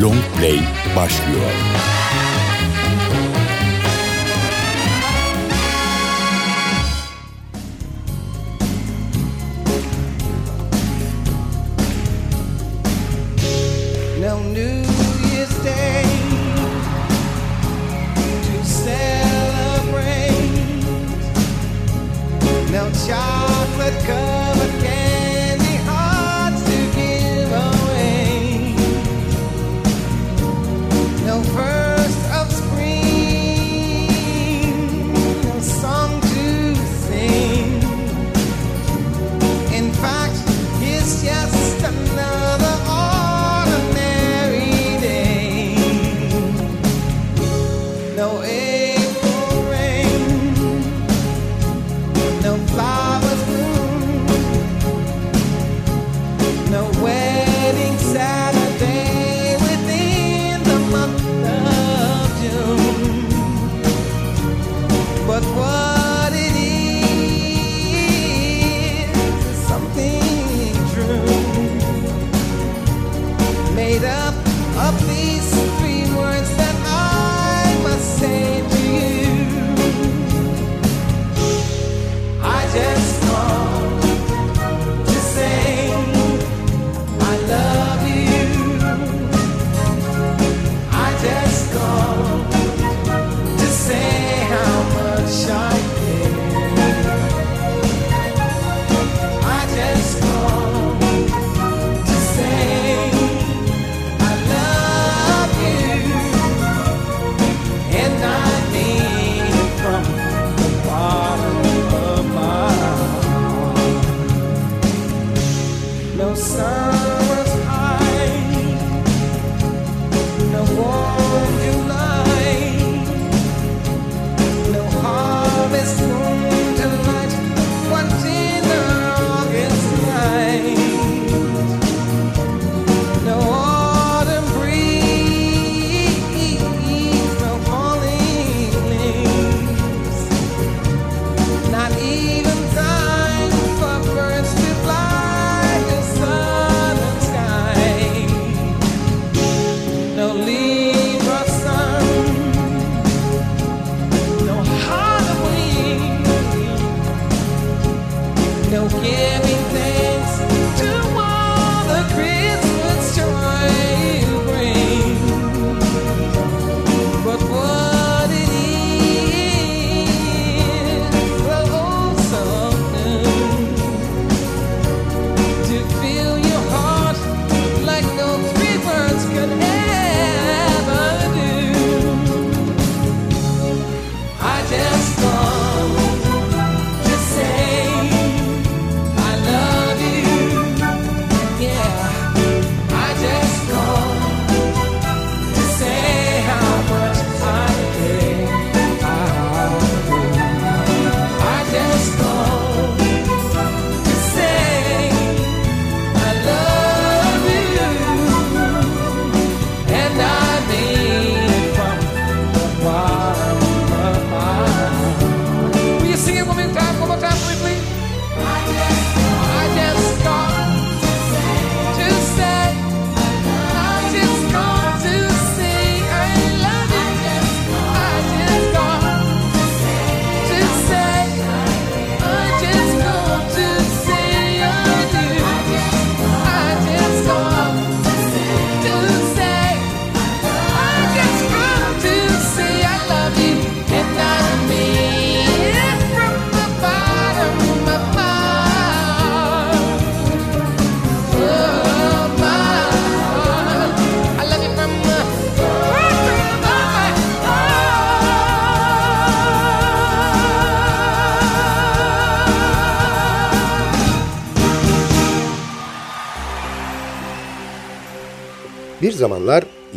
Long Play başlıyor. No New Year's Day to celebrate. No chocolate cup.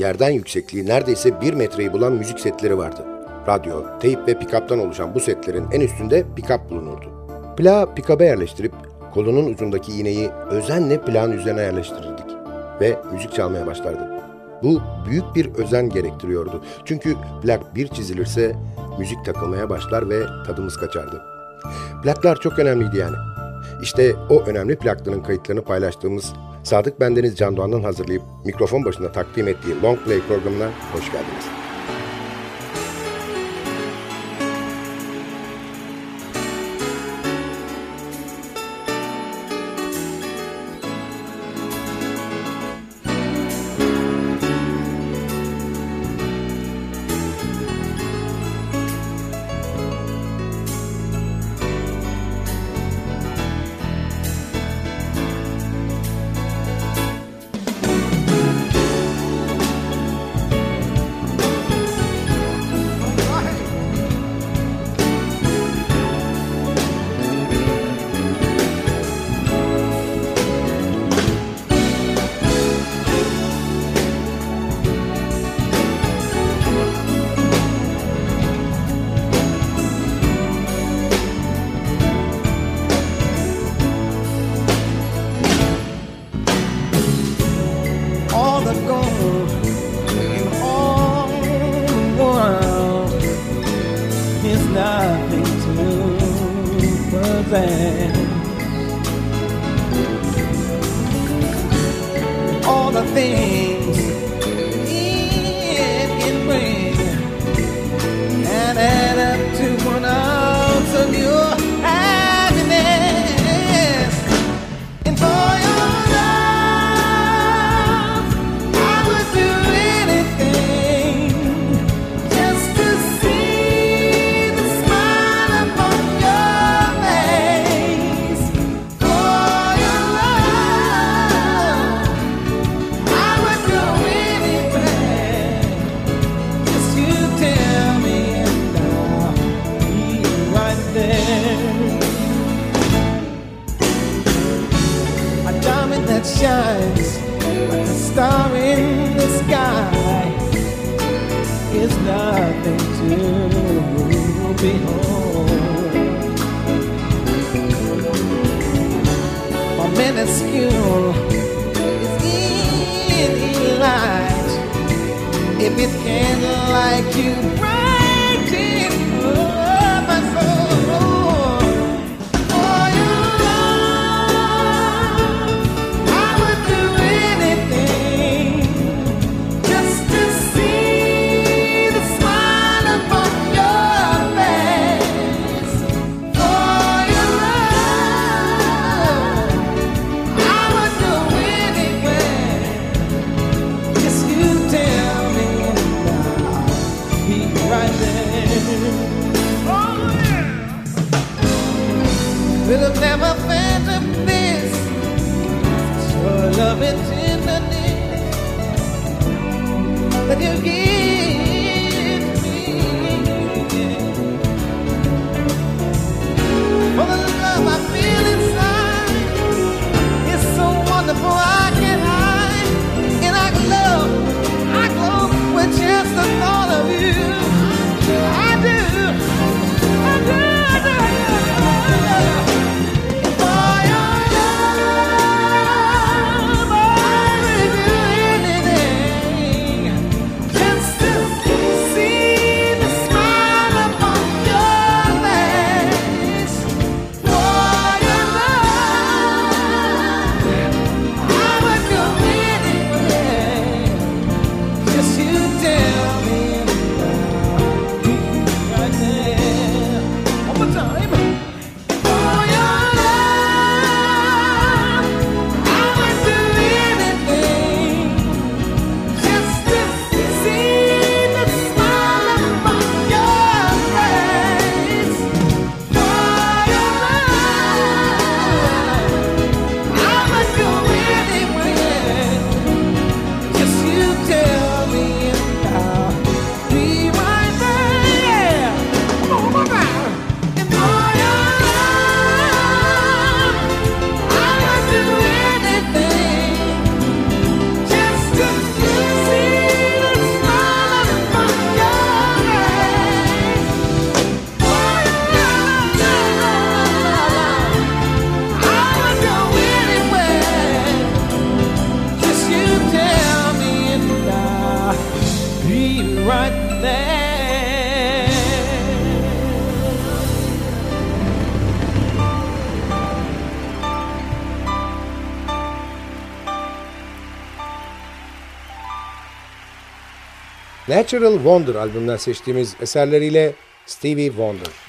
Yerden yüksekliği neredeyse bir metreyi bulan müzik setleri vardı. Radyo, teyp ve pikaptan oluşan bu setlerin en üstünde pikap bulunurdu. Plağı pikaba yerleştirip kolunun ucundaki iğneyi özenle plağın üzerine yerleştirirdik ve müzik çalmaya başlardı. Bu büyük bir özen gerektiriyordu. Çünkü plak bir çizilirse müzik takılmaya başlar ve tadımız kaçardı. Plaklar çok önemliydi yani. İşte o önemli plakların kayıtlarını paylaştığımız Sadık Bendeniz Can Doğan'ın hazırlayıp mikrofon başında takdim ettiği Long Play programına hoş geldiniz. A thing with candle like you. Natural Wonder albümünden seçtiğimiz eserleriyle Stevie Wonder.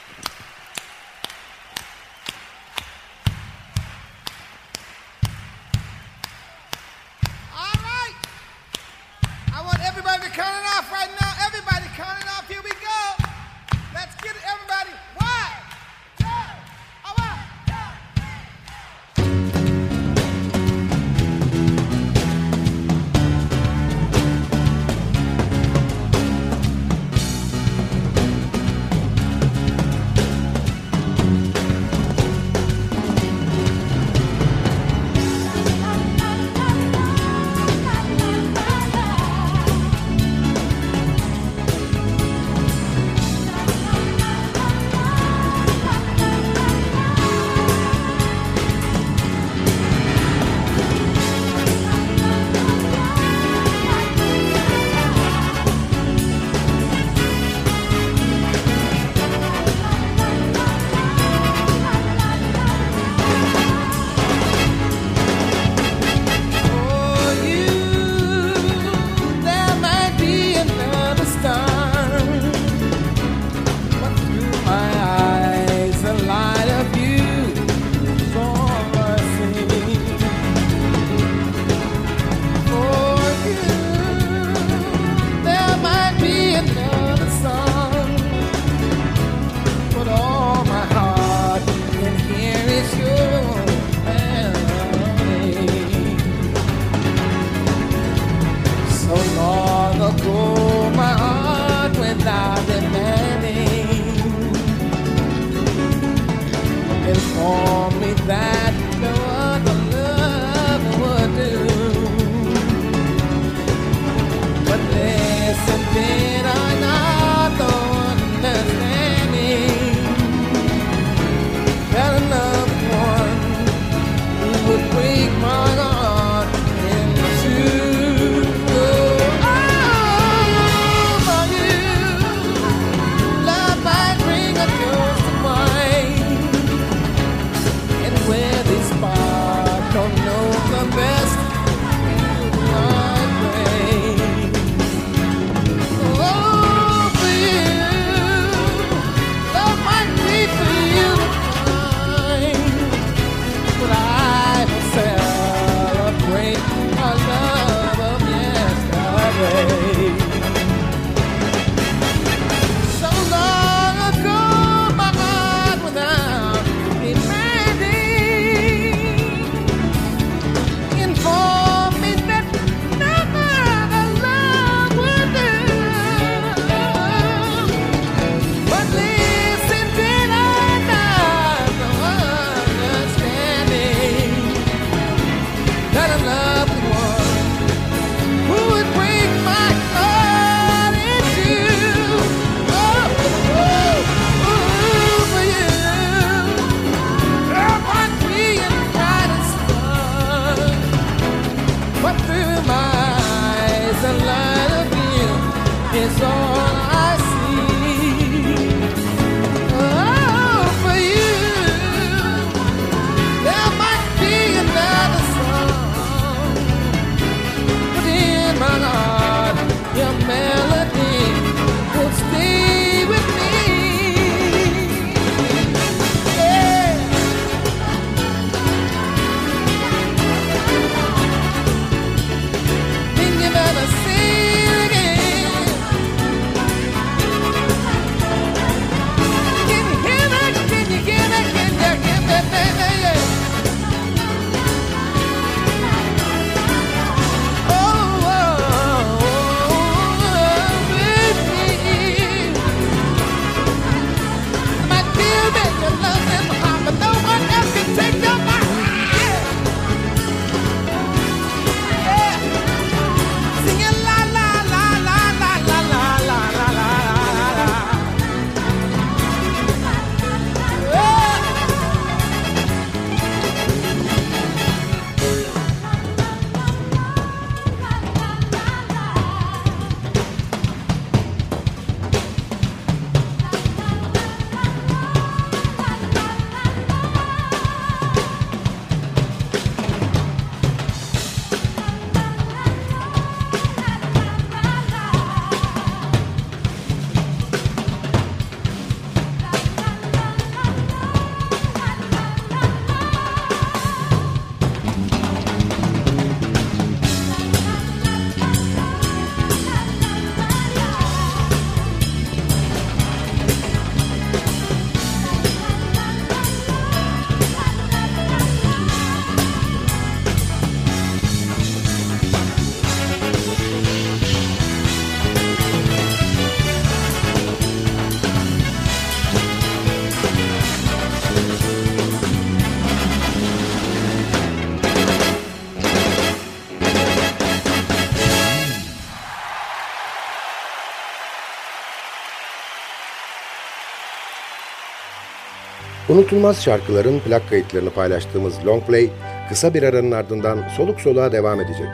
Unutulmaz şarkıların plak kayıtlarını paylaştığımız Long Play kısa bir aranın ardından soluk soluğa devam edecek.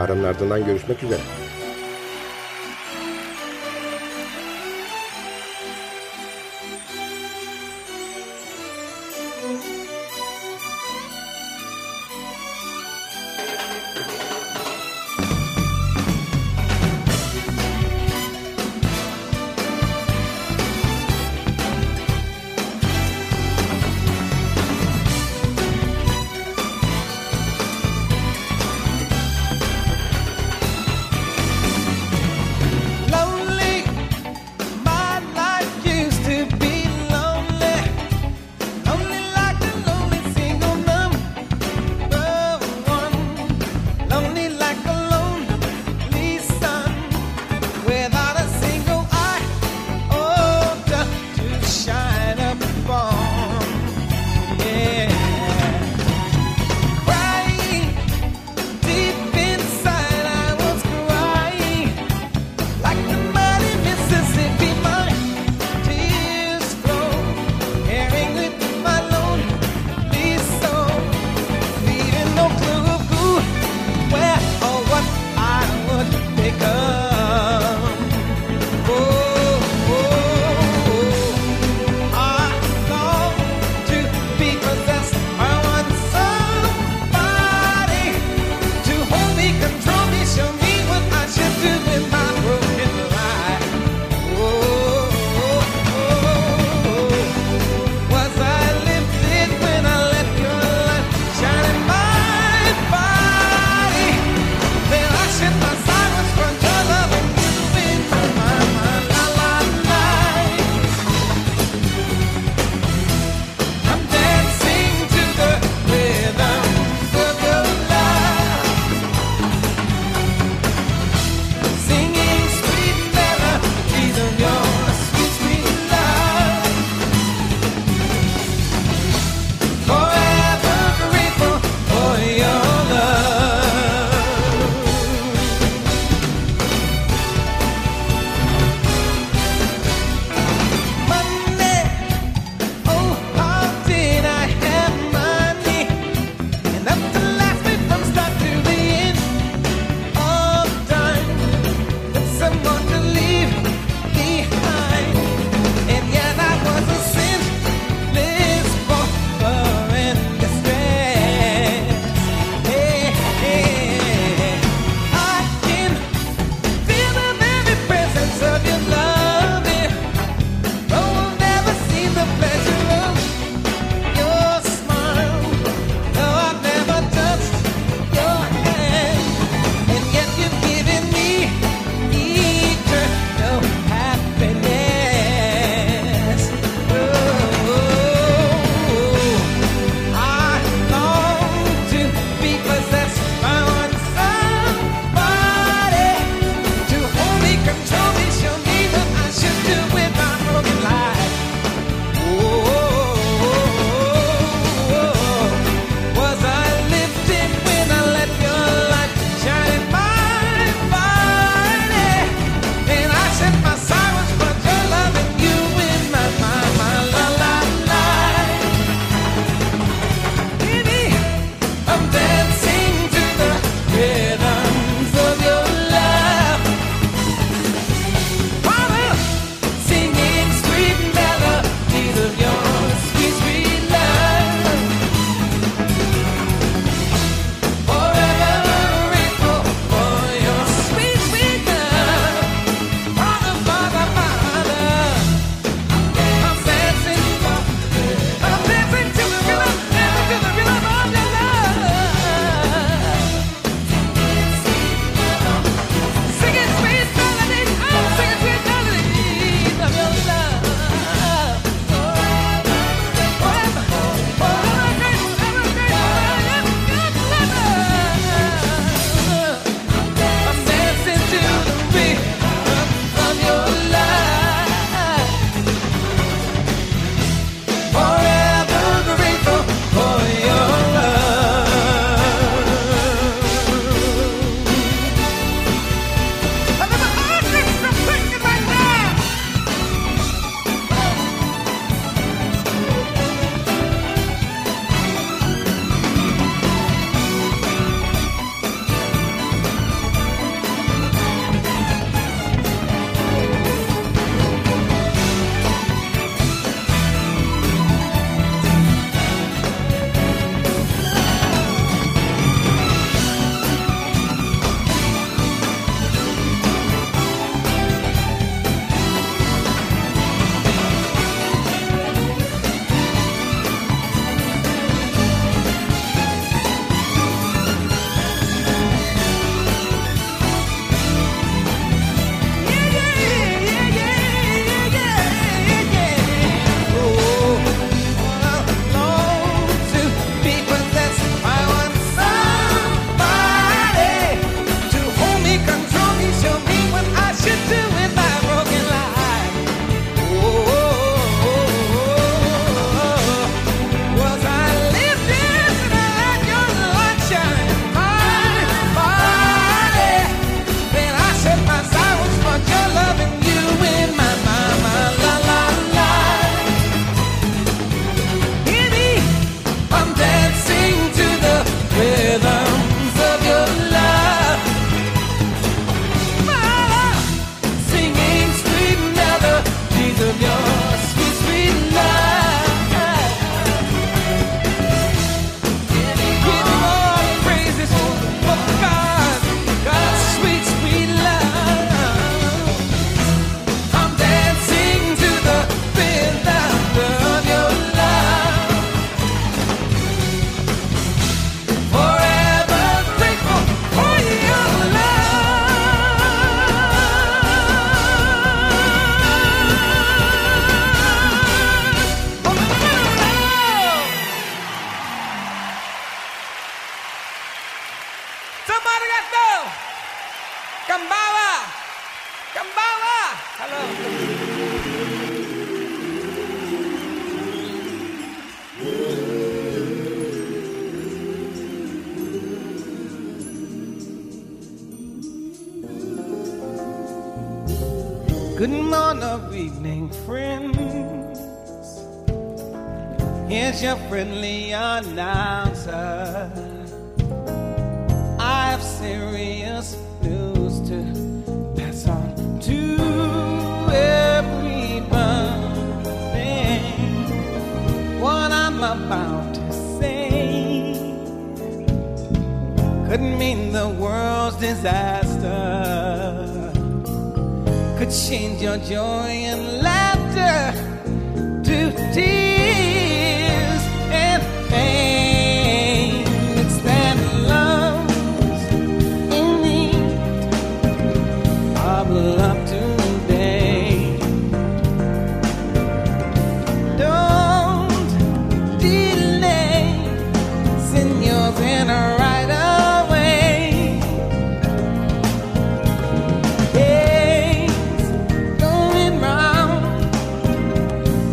Aranın ardından görüşmek üzere.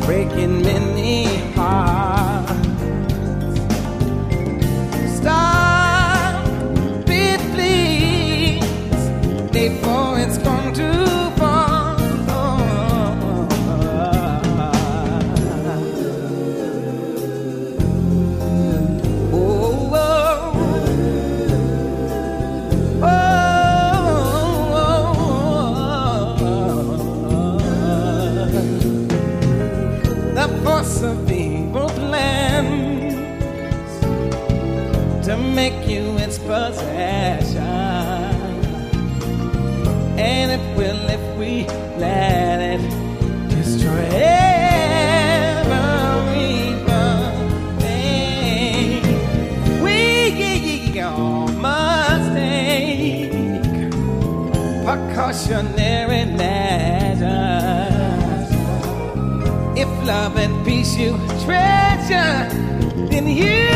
breaking men planet is forever rebuilding. We. If love and peace you treasure, then you.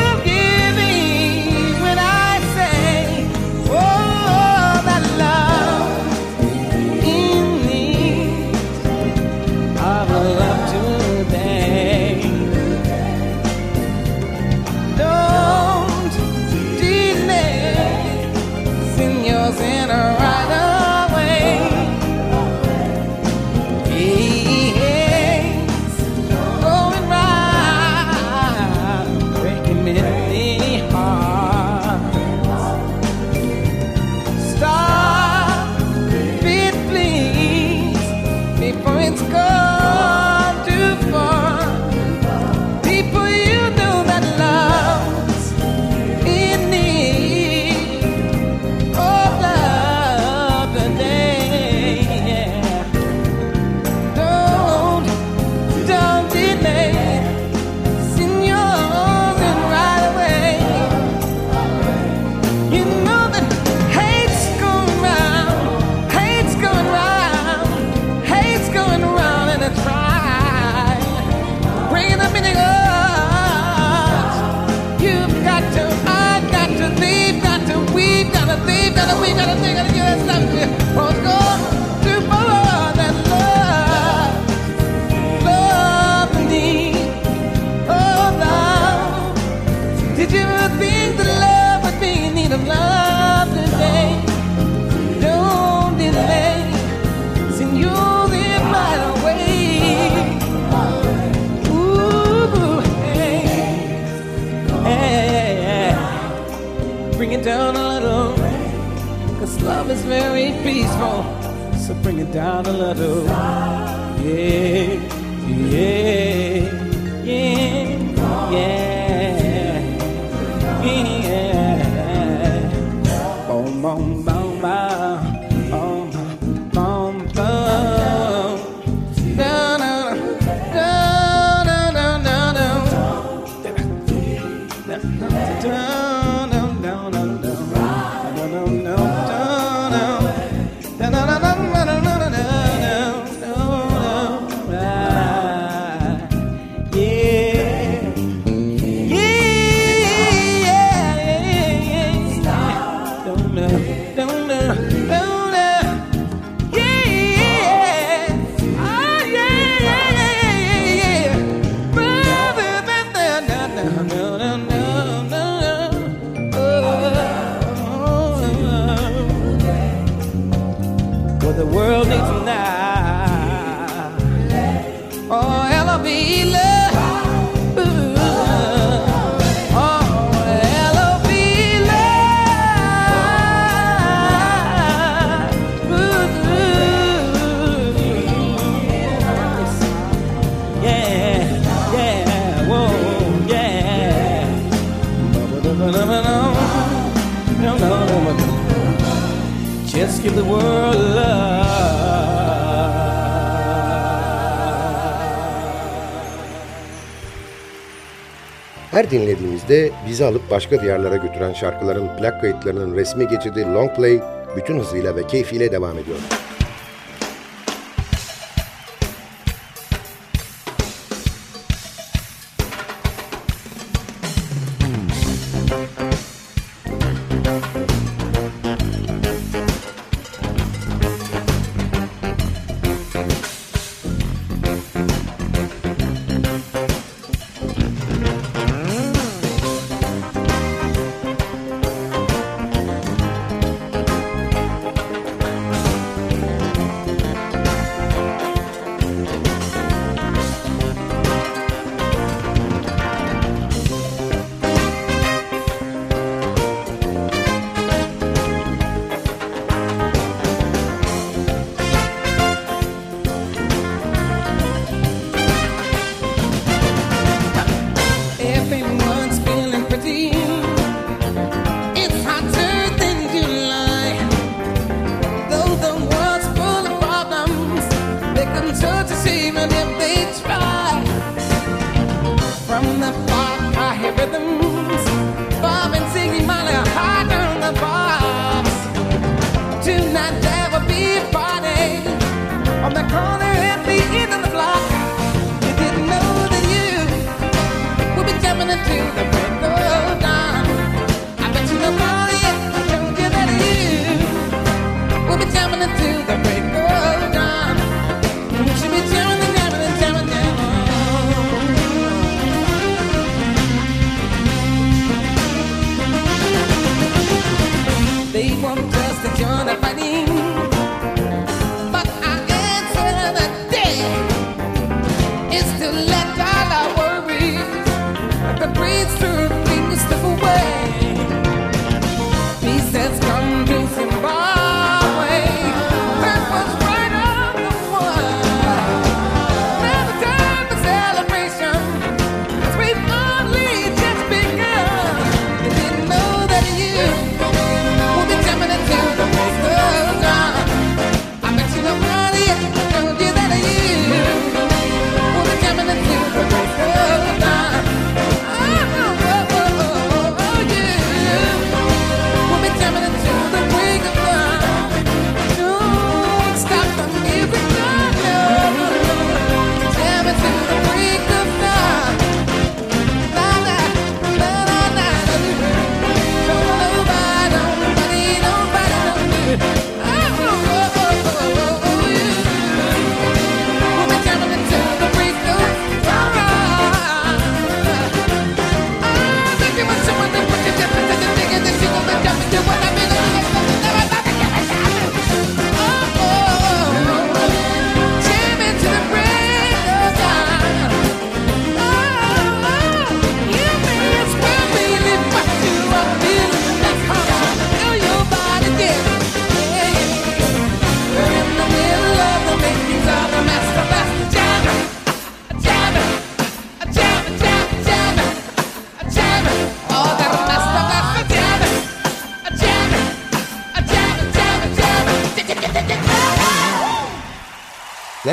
Her dinlediğimizde bizi alıp başka diyarlara götüren şarkıların plak kayıtlarının resmi geçidi Long Play bütün hızıyla ve keyfiyle devam ediyor.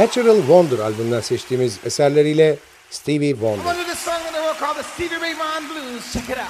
Natural Wonder albümünden seçtiğimiz eserleriyle Stevie Wonder. Stevie Ray Vaughan Blues. Check it out.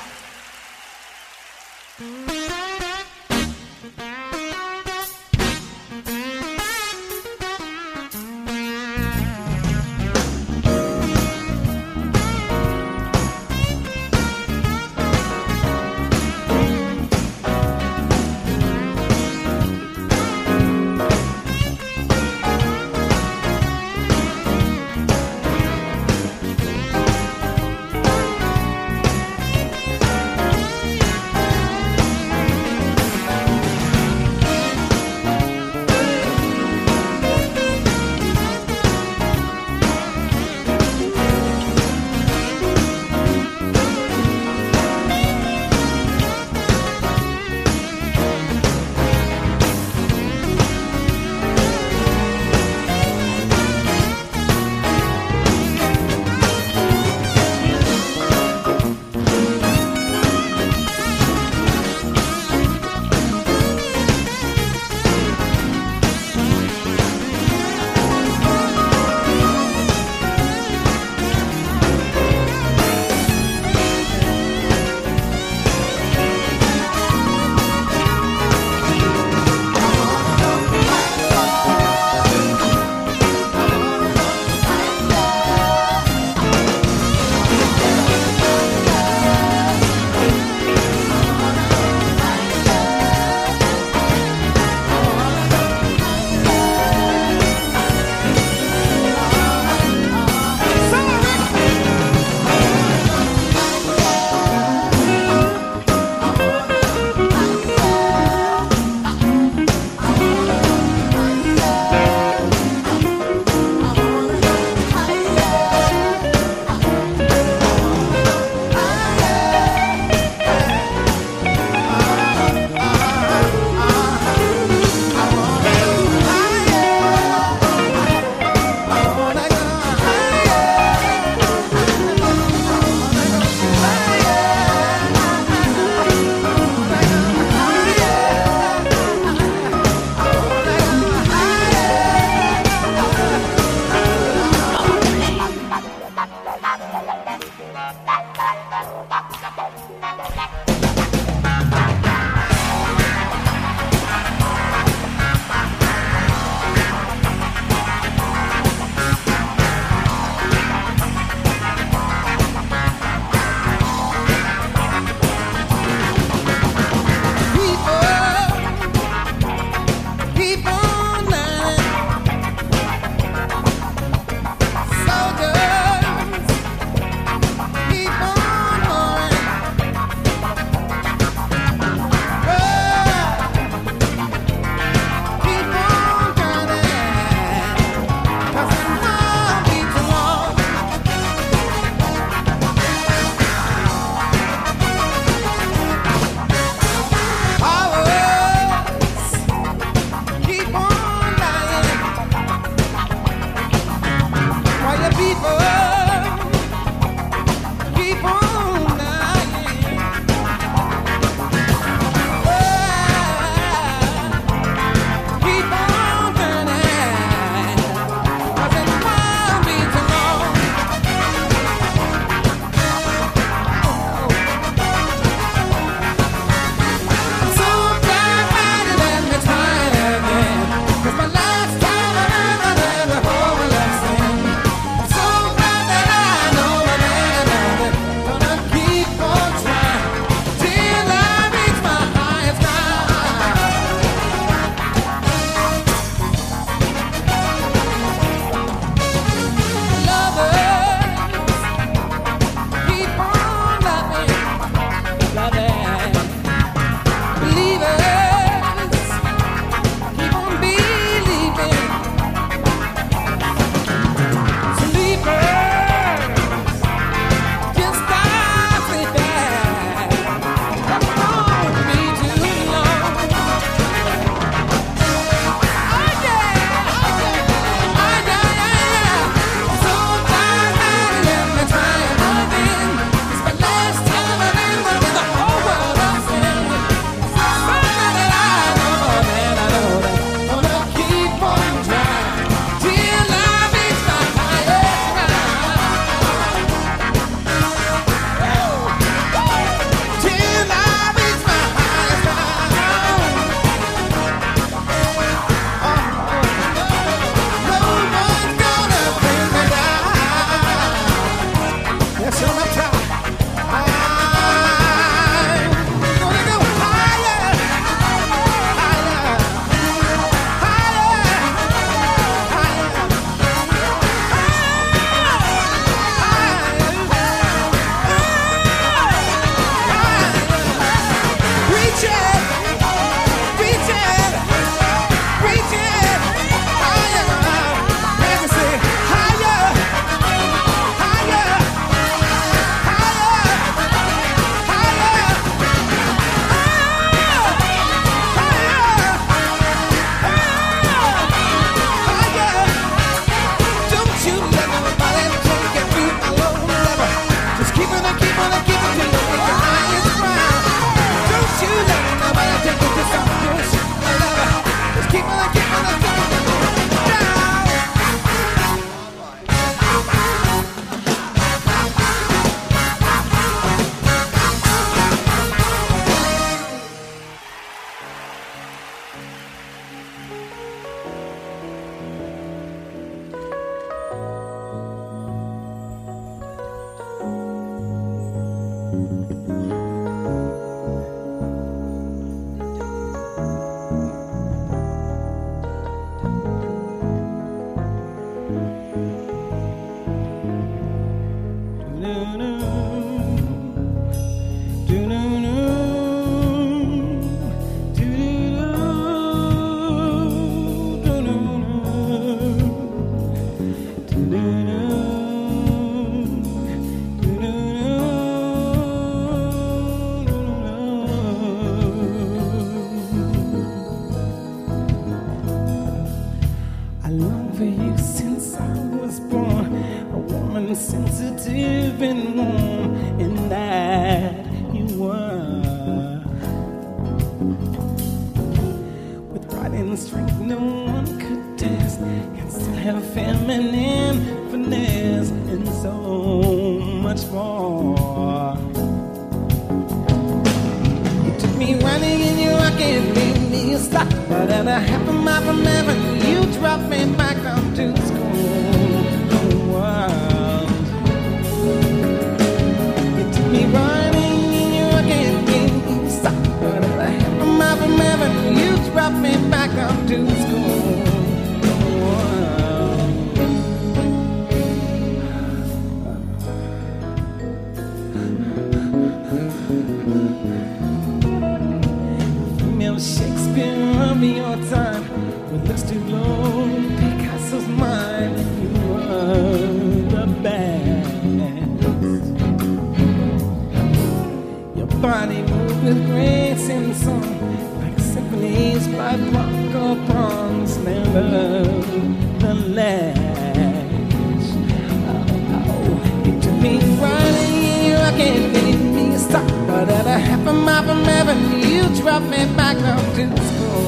Rocket, made me stop. But at a half a mile from heaven, you dropped me back down to school.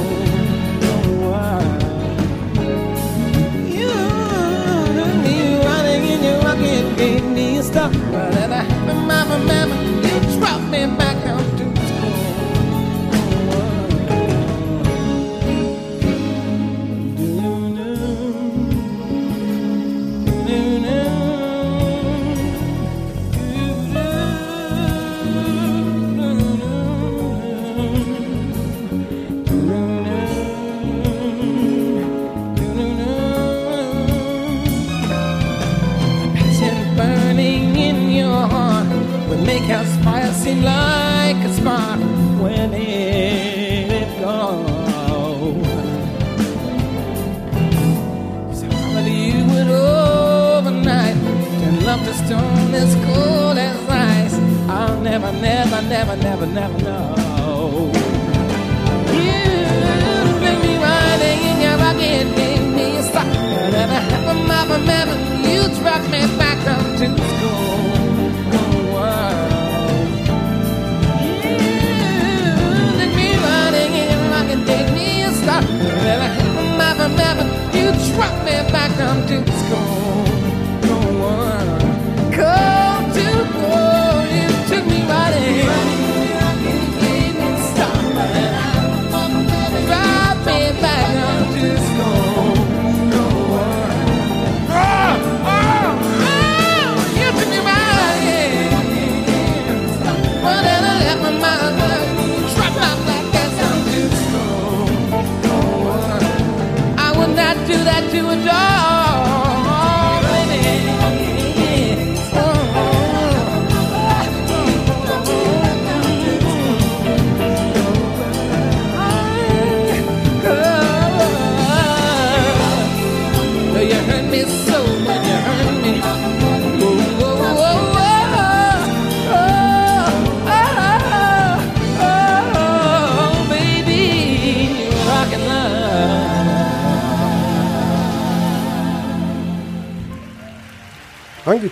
never, never, never know. You make me running and you're rocking, make me a sucker. never, never, never, a you drop me back up to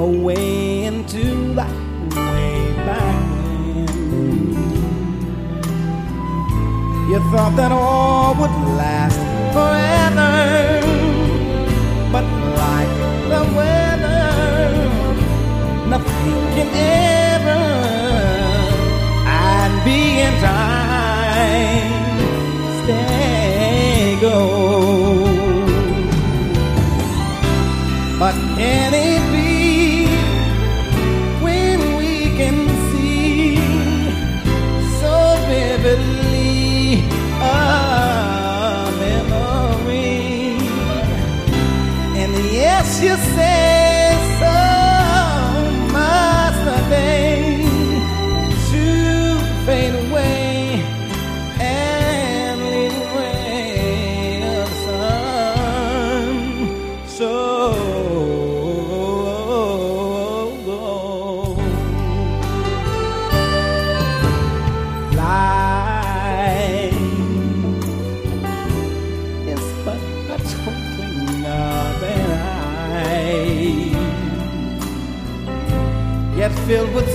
away into the way back when. You thought that all would last forever, but like the weather, nothing can ever. I'd be in time. Stay go. But any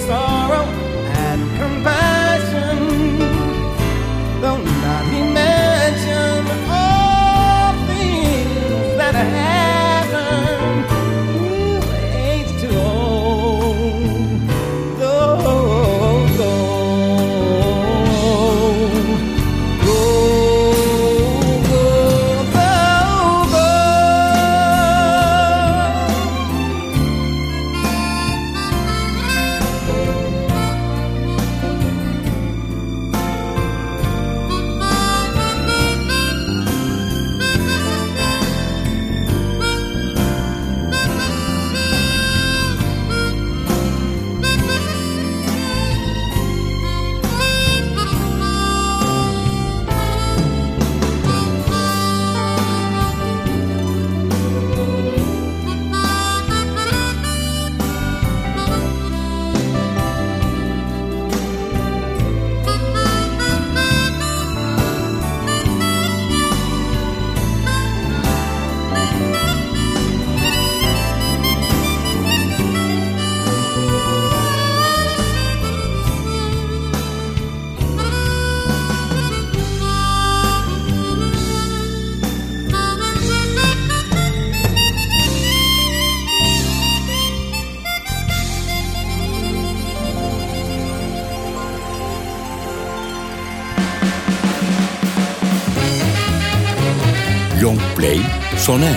star. Zona.